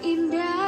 terindah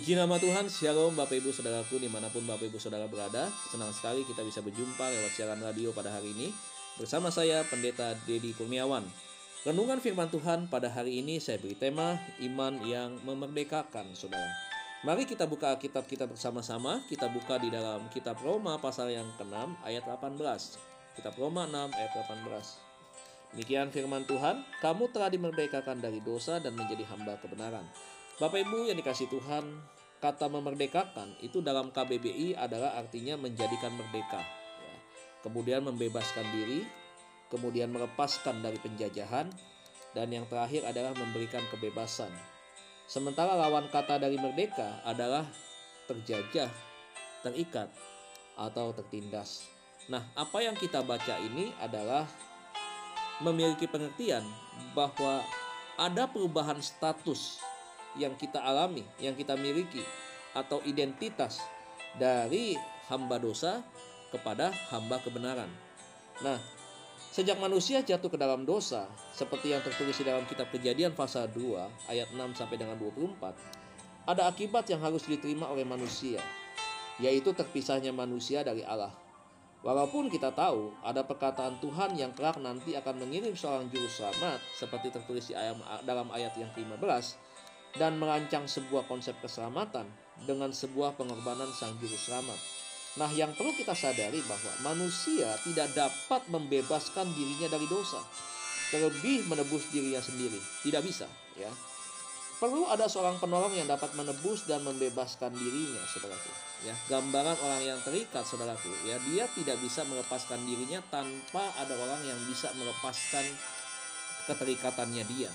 Puji nama Tuhan, Shalom Bapak Ibu Saudaraku di mana pun Bapak Ibu Saudara berada. Senang sekali kita bisa berjumpa lewat siaran radio pada hari ini. Bersama saya Pendeta Dedi Kurniawan. Renungan firman Tuhan pada hari ini saya beri tema Iman yang memerdekakan Saudara. Mari kita buka Alkitab kita bersama-sama. Kita buka di dalam kitab Roma pasal yang ke-6 ayat 18 Kitab Roma 6 ayat 18 Demikian firman Tuhan, kamu telah dimerdekakan dari dosa dan menjadi hamba kebenaran. Bapak Ibu yang dikasih Tuhan, kata memerdekakan itu dalam KBBI adalah artinya menjadikan merdeka. ya. Kemudian membebaskan diri, kemudian melepaskan dari penjajahan, dan yang terakhir adalah memberikan kebebasan. Sementara lawan kata dari merdeka adalah terjajah, terikat, atau tertindas. Nah, apa yang kita baca ini adalah memiliki pengertian bahwa ada perubahan status yang kita alami, yang kita miliki, atau identitas dari hamba dosa kepada hamba kebenaran. Nah, sejak manusia jatuh ke dalam dosa, seperti yang tertulis di dalam kitab Kejadian pasal 2 ayat 6 sampai dengan 24, ada akibat yang harus diterima oleh manusia, yaitu terpisahnya manusia dari Allah. Walaupun kita tahu ada perkataan Tuhan yang kelak nanti akan mengirim seorang juru selamat seperti tertulis di dalam ayat yang ke-15 dan merancang sebuah konsep keselamatan dengan sebuah pengorbanan sang juru selamat. Nah, yang perlu kita sadari bahwa manusia tidak dapat membebaskan dirinya dari dosa, terlebih menebus dirinya sendiri. Tidak bisa, ya. Perlu ada seorang penolong yang dapat menebus dan membebaskan dirinya, saudaraku. Ya, gambaran orang yang terikat, saudaraku. Ya, dia tidak bisa melepaskan dirinya tanpa ada orang yang bisa melepaskan keterikatannya dia.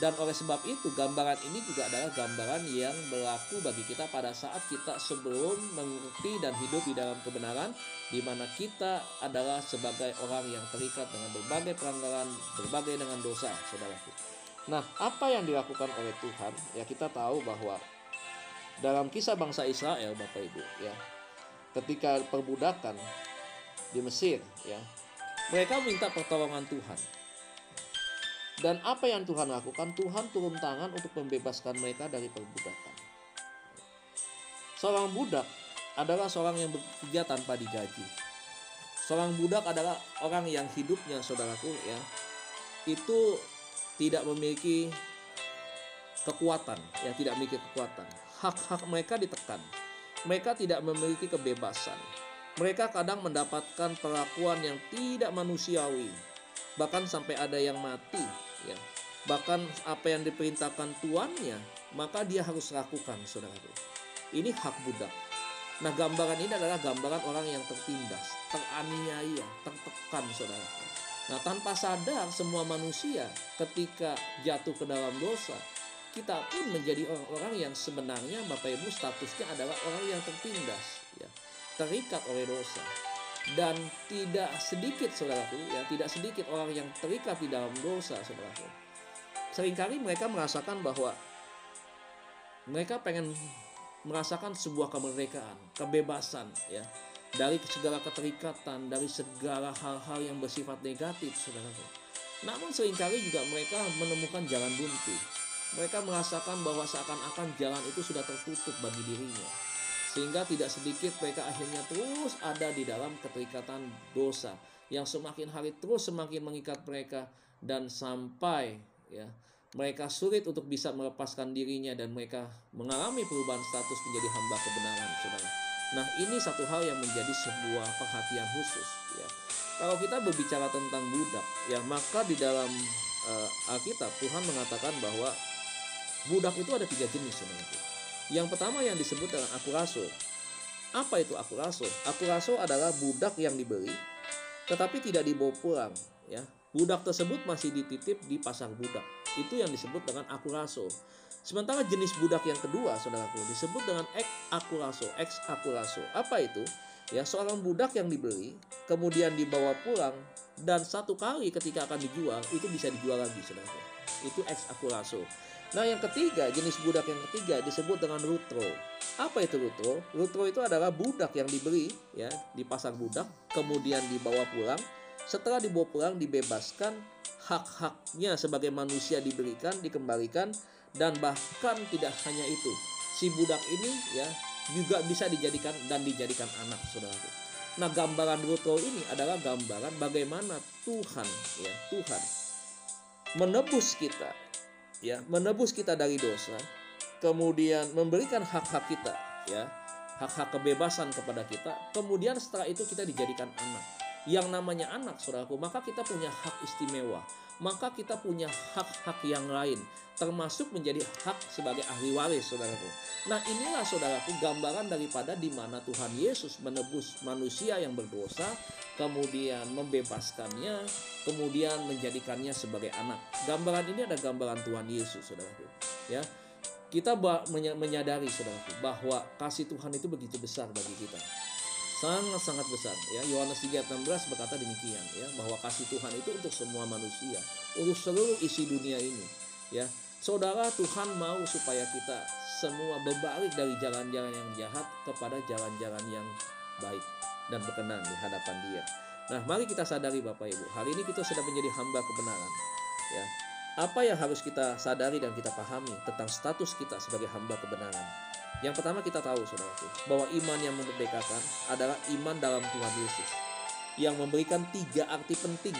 Dan oleh sebab itu gambaran ini juga adalah gambaran yang berlaku bagi kita pada saat kita sebelum mengerti dan hidup di dalam kebenaran di mana kita adalah sebagai orang yang terikat dengan berbagai pelanggaran, berbagai dengan dosa, saudaraku. Nah, apa yang dilakukan oleh Tuhan? Ya kita tahu bahwa dalam kisah bangsa Israel, Bapak Ibu, ya, ketika perbudakan di Mesir, ya, mereka minta pertolongan Tuhan. Dan apa yang Tuhan lakukan? Tuhan turun tangan untuk membebaskan mereka dari perbudakan. Seorang budak adalah seorang yang bekerja tanpa digaji. Seorang budak adalah orang yang hidupnya, saudaraku, ya, itu tidak memiliki kekuatan, ya tidak memiliki kekuatan. Hak-hak mereka ditekan. Mereka tidak memiliki kebebasan. Mereka kadang mendapatkan perlakuan yang tidak manusiawi, bahkan sampai ada yang mati, ya. Bahkan apa yang diperintahkan tuannya, maka dia harus lakukan, saudaraku. Ini hak budak. Nah, gambaran ini adalah gambaran orang yang tertindas, teraniaya, tertekan, saudaraku. Nah, tanpa sadar semua manusia ketika jatuh ke dalam dosa, kita pun menjadi orang-orang yang sebenarnya Bapak Ibu statusnya adalah orang yang tertindas, ya, terikat oleh dosa. Dan tidak sedikit saudaraku, ya, tidak sedikit orang yang terikat di dalam dosa, saudaraku. Seringkali mereka merasakan bahwa mereka pengen merasakan sebuah kemerdekaan, kebebasan, ya, dari segala keterikatan, dari segala hal-hal yang bersifat negatif, saudaraku. Namun sering kali juga mereka menemukan jalan buntu. Mereka merasakan bahwa seakan-akan jalan itu sudah tertutup bagi dirinya. Sehingga tidak sedikit mereka akhirnya terus ada di dalam keterikatan dosa yang semakin hari terus semakin mengikat mereka dan sampai ya mereka sulit untuk bisa melepaskan dirinya dan mereka mengalami perubahan status menjadi hamba kebenaran, saudara. Nah, ini satu hal yang menjadi sebuah perhatian khusus, ya. Kalau kita berbicara tentang budak, ya maka di dalam uh, Alkitab Tuhan mengatakan bahwa budak itu ada tiga jenis sebenarnya. Yang pertama yang disebut dengan akuraso. Apa itu akuraso? Akuraso adalah budak yang dibeli tetapi tidak dibawa pulang, ya. Budak tersebut masih dititip di pasar budak Itu yang disebut dengan akuraso. Sementara jenis budak yang kedua, saudaraku, disebut dengan ex akuraso, ex akuraso. Apa itu? Ya, seorang budak yang dibeli, kemudian dibawa pulang, dan satu kali ketika akan dijual, itu bisa dijual lagi, saudaraku. Itu ex akuraso. Nah, yang ketiga, jenis budak yang ketiga disebut dengan rutro. Apa itu rutro? Rutro itu adalah budak yang dibeli, ya, di pasar budak, kemudian dibawa pulang. Setelah dibawa pulang, dibebaskan, hak-haknya sebagai manusia diberikan, dikembalikan, dan bahkan tidak hanya itu si budak ini ya juga bisa dijadikan dan dijadikan anak saudaraku nah gambaran rutro ini adalah gambaran bagaimana Tuhan ya Tuhan menebus kita ya menebus kita dari dosa kemudian memberikan hak-hak kita ya hak-hak kebebasan kepada kita kemudian setelah itu kita dijadikan anak yang namanya anak saudaraku maka kita punya hak istimewa maka kita punya hak-hak yang lain termasuk menjadi hak sebagai ahli waris saudaraku. Nah inilah saudaraku gambaran daripada di mana Tuhan Yesus menebus manusia yang berdosa, kemudian membebaskannya, kemudian menjadikannya sebagai anak. Gambaran ini ada gambaran Tuhan Yesus saudaraku. Ya, kita menyadari saudaraku bahwa kasih Tuhan itu begitu besar bagi kita sangat-sangat besar ya. Yohanes 3:16 berkata demikian ya bahwa kasih Tuhan itu untuk semua manusia untuk seluruh isi dunia ini ya. Saudara Tuhan mau supaya kita semua berbalik dari jalan-jalan yang jahat kepada jalan-jalan yang baik dan berkenan di hadapan Dia. Nah mari kita sadari Bapak Ibu hari ini kita sudah menjadi hamba kebenaran ya. Apa yang harus kita sadari dan kita pahami tentang status kita sebagai hamba kebenaran yang pertama kita tahu saudaraku bahwa iman yang memerdekakan adalah iman dalam Tuhan Yesus yang memberikan tiga arti penting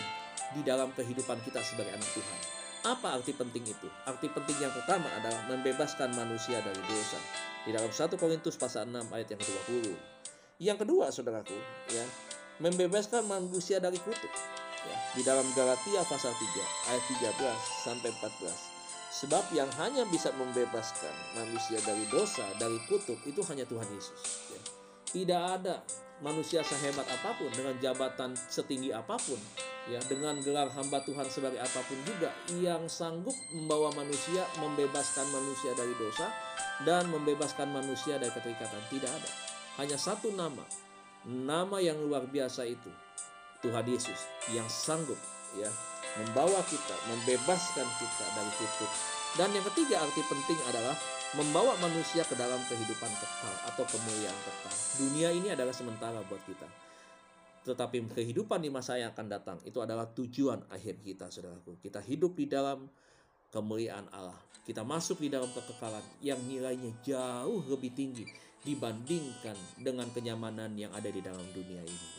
di dalam kehidupan kita sebagai anak Tuhan. Apa arti penting itu? Arti penting yang pertama adalah membebaskan manusia dari dosa. Di dalam 1 Korintus pasal 6 ayat yang ke-20. Yang kedua, saudaraku, ya, membebaskan manusia dari kutuk. Ya, di dalam Galatia pasal 3 ayat 13 sampai 14. Sebab yang hanya bisa membebaskan manusia dari dosa, dari kutuk itu hanya Tuhan Yesus. Ya. Tidak ada manusia sehebat apa pun dengan jabatan setinggi apa pun, ya dengan gelar hamba Tuhan sebagai apa pun juga yang sanggup membawa manusia, membebaskan manusia dari dosa dan membebaskan manusia dari keterikatan. Tidak ada. Hanya satu nama, nama yang luar biasa itu Tuhan Yesus yang sanggup ya membawa kita, membebaskan kita dari kutuk. Dan yang ketiga arti penting adalah membawa manusia ke dalam kehidupan kekal atau kemuliaan kekal. Dunia ini adalah sementara buat kita. Tetapi kehidupan di masa yang akan datang itu adalah tujuan akhir kita, saudaraku. Kita hidup di dalam kemuliaan Allah. Kita masuk di dalam kekekalan yang nilainya jauh lebih tinggi dibandingkan dengan kenyamanan yang ada di dalam dunia ini.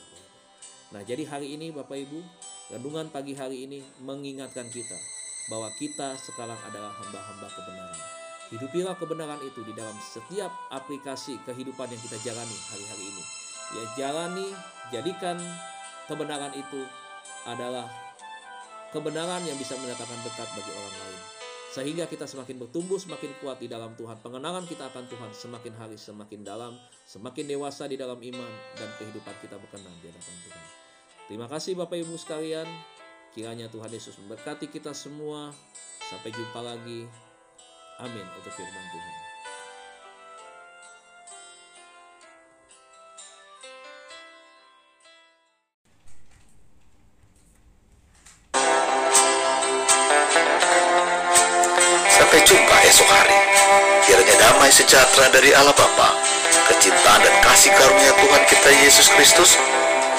Nah, jadi hari ini Bapak Ibu, Renungan pagi hari ini mengingatkan kita bahwa kita sekarang adalah hamba-hamba kebenaran. Hidupilah kebenaran itu di dalam setiap aplikasi kehidupan yang kita jalani hari-hari ini. Ya jalani, jadikan kebenaran itu adalah kebenaran yang bisa mendatangkan berkat bagi orang lain. Sehingga kita semakin bertumbuh, semakin kuat di dalam Tuhan. Pengenalan kita akan Tuhan semakin hari semakin dalam, semakin dewasa di dalam iman, dan kehidupan kita berkenan di hadapan Tuhan. Terima kasih Bapak Ibu sekalian. Kiranya Tuhan Yesus memberkati kita semua. Sampai jumpa lagi. Amin untuk firman Tuhan. Sampai jumpa esok hari. Kiranya damai sejahtera dari Allah Bapa, kecintaan dan kasih karunia Tuhan kita Yesus Kristus,